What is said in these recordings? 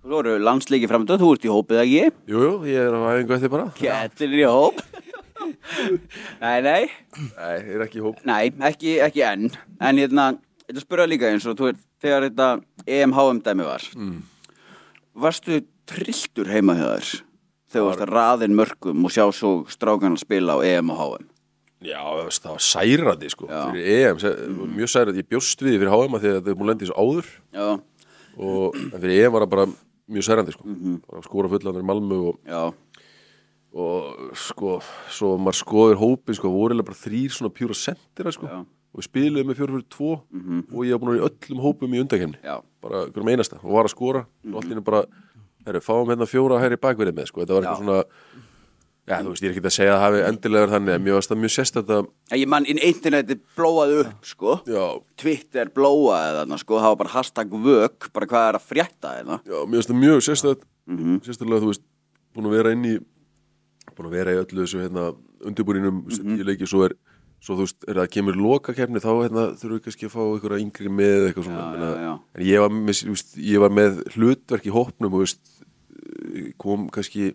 Þú voru landsleiki framönda, þú ert í hópið ekki? Jú, jú, ég er á æfingu eftir bara. Kettir í hóp. Nei, nei. Nei, ég er ekki í hóp. Nei, ekki, ekki enn. En hérna, ég ætla að spura líka eins og þú veist, þegar þetta EMHM dæmi var. Mm. Varstu trilltur heima þegar þú varst að raðin mörgum og sjá svo strákan að spila á EM og HM Já, það var særandi sko Já. Fyrir EM, mm. mjög særandi. Ég bjóst við því fyrir HM að því að þetta er múið lendið svo áður. Já, og fyrir EM var það bara mjög særandi sko. Bara skora fullanir Malmö og, já, og sko svo maður skoður hópin sko voru eiginlega bara þrýr svona pjúra sendira sko. Já. og við spiluðum með 4-4-2 og ég var búin að vera í öllum hópum í undakefni bara hverjum einasta. Og var að skora. Og allt inni bara, herru, fáum hérna fjóra hæri bakverið með sko, þetta var eitthvað svona já, þú veist, ég er ekki að segja að hafi endilega verið þannig en mjög sérst að En Ég mann, inn interneti blóaði upp, sko já, Twitter blóaði þarna, sko Það var bara hashtag vök, bara hvað er að frétta hérna já, varst það mjög sérst að Mhm. sérstaklega, þú veist, búin að vera inn í búin að vera í öllu þessu hérna, undirbúrinum, mm. -hmm. ég leiki svo er svo þú veist, er það kemur loka kefni þá hérna, þurfum við kannski að fá einhverja yngri með eitthvað svona, Já, en ég var, með, hlutverk í hópnum kom kannski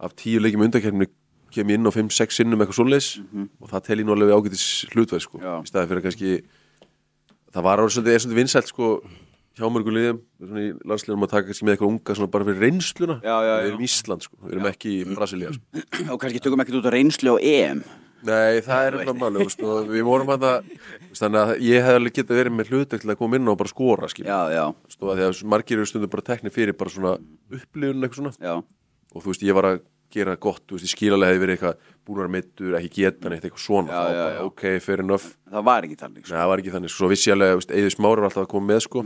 af tíu leikjum undakefni kem ég inn á 5-6 sinnum eitthvað svoleiðis og það tel ég nú alveg við ágætis hlutverk sko. Já. í staði fyrir kannski það var orðið svolítið, er svolítið vinsælt sko hjá mörgum liðum, svona í landsliðum að taka kannski með eitthvað unga svona bara fyrir reynsluna Já, já, við já. erum Ísland sko, við erum ekki í Brasilia sko. Og kannski tökum ekkert út á reynslu á EM Nei, það er eitthvað máli og við vorum að það þannig að ég hef alveg getað verið með hlutek til að koma inn og bara skora skil, Já, já, stóða því að margir eru stundum bara tekni fyrir bara svona upplifun eitthvað svona já, og þú veist, ég var að gera gott, þú veist, ég skilalega hefði verið eitthvað búnar meittur, ekki geta neitt eitthvað svona, Já, þá já, bara já. ok, fair enough, það var ekki þannig, Nei, sko það var ekki þannig, svo vissi ég alveg, veist, Eður Smári var alltaf að koma með sko,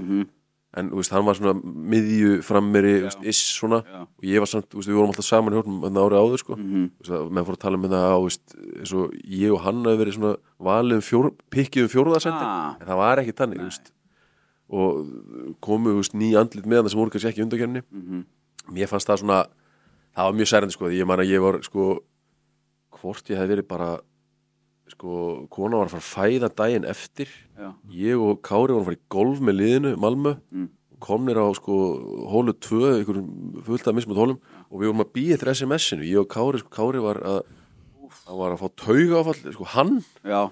en þú veist, hann var svona miðju frammeri, is svona. Já. og ég var samt, veist, við vorum alltaf saman þannig árið áður sko, veist, að menn fór að tala um þetta á, eins og ég og hann hafi verið svona valið um fjór, pikkið um fjórðarsendin, Ah. en það var ekki þannig, og komu, ný andlit með það sem voru kannski ekki í undakefni Mhm. mér fannst það svona það var mjög særandi, sko, ég man að ég var, sko hvort ég hef verið bara sko, kona var að fara að fæða daginn eftir. Já, ég og Kári vorum að fara í golf með liðinu Malmö, Mm. komnir á sko hólu 2, einhverjum fullt af mismut hólum og við vorum að býja eftir SMS-inu ég og Kári, sko, Kári var að hann var að fá tauga áfall, sko, hann. Já,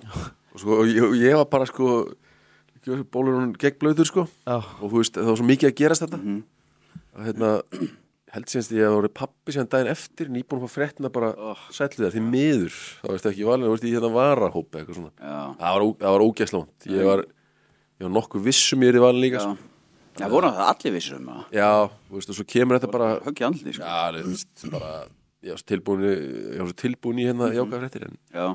og sko, og ég, og ég var bara sko bólurinn gegn blöður, sko. Já. og þú veist, það var svo mikið að gerast þetta. Mhm. að hérna held síðanst ég að voru pappi síðan daginn eftir nýbúin að fá fréttina bara Oh. sætlu það, því miður. Þá veist ekki valin, þú veist, ég hérna varahópi eitthvað svona. Já, það var, það var ógæslónt ég var, ég var nokkuð vissum ég er í valin líka já. sko. Það voru það allir vissir um það? Já, þú veist, og svo kemur þetta bara Höggi andli, sko. Já, þú veist, bara ég var svo tilbúin, í- hérna jákað fréttir en, Já,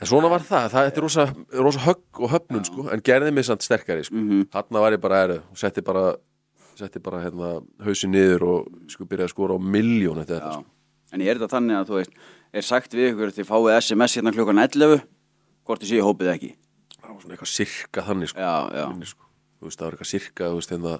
en svona var það, það þetta er rosa, rosa högg og höfnun sko, en gerði mig samt sterkari sko. Mhm. þarna setti bara hérna hausin niður og sko byrjaði að skora á miljón eftir þetta sko. En ég er þetta þannig að þú veist Er sagt við ykkur þið fáið SMS hérna klukkan 11 Hvort þið séu hópið ekki það var svona eitthvað sirka þannig sko. Já, já, Minni, sko. þú veist, það var eitthvað sirka veist, hérna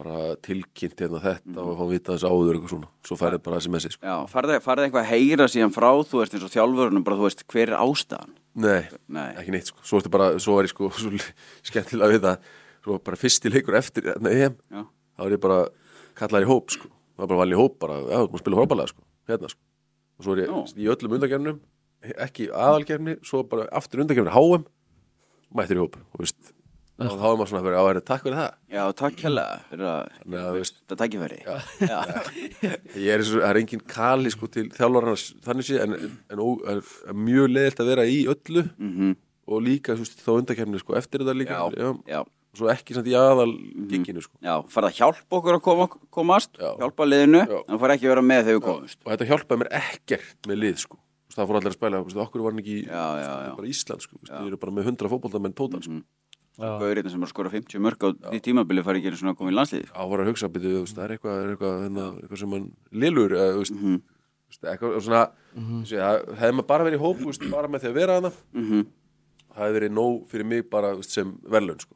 bara tilkynnt hérna þetta og fá að vita þess áður eitthvað svona, svo færið bara SMS sko. já farið eitthvað að heyra síðan frá Þú veist eins og þjálfurinn bara, þú veist, hver er ástæðan nei, Nei. ekki neitt sko. svo, ertu bara, svo var ég sko skemmtilega við það svo bara fyrsti leikur eftir hérna, EM, Já, þá var ég bara kallaði í hóp sko, það var bara valin í hóp bara, já, þú maður spila frábælega sko, hérna sko. Og svo er ég Já. í öllum undakefnum ekki aðalkefni, svo bara aftur undakefni HM, mættir í hóp og veist, og þá er maður svona að vera á að takk fyrir það. Já takk veist, Þetta tækifæri. Já, já, ég er, svo, það er engin kali sko til þjálfarnas þannig sé en, en er, er mjög leðilt að vera í öllu. Mhm, og líka þú veist, þá undakefni sko eftir þetta líka. Já, já. Og svo ekki samt í aðal genginu sko Já, farið að hjálpa okkur að koma, komast Já. Hjálpa liðinu, Já. en farið ekki að vera með þegar við komumst og þetta hjálpaði mér ekkert með lið sko það fór allir að spæla, þú veist, okkur var hann ekki í Já, já, já. bara Ísland sko, þú veist, þið eru bara með 100 fótboltamenn tótal sko. Gaurinn sem er að skora 50 mörg á því tímabili farið ekki að koma í landslið á var að hugsa þú veist, það er eitthvað, er eitthvað, hérna, eitthvað sem hann lilur, eða, þú veist, Mhm. þú veist, eitthvað svona, mm -hmm. hefði maður bara verið í hóp, bara með því að vera hana, Mhm. það hefði verið nóg fyrir mig bara, sem verðlaun, sko.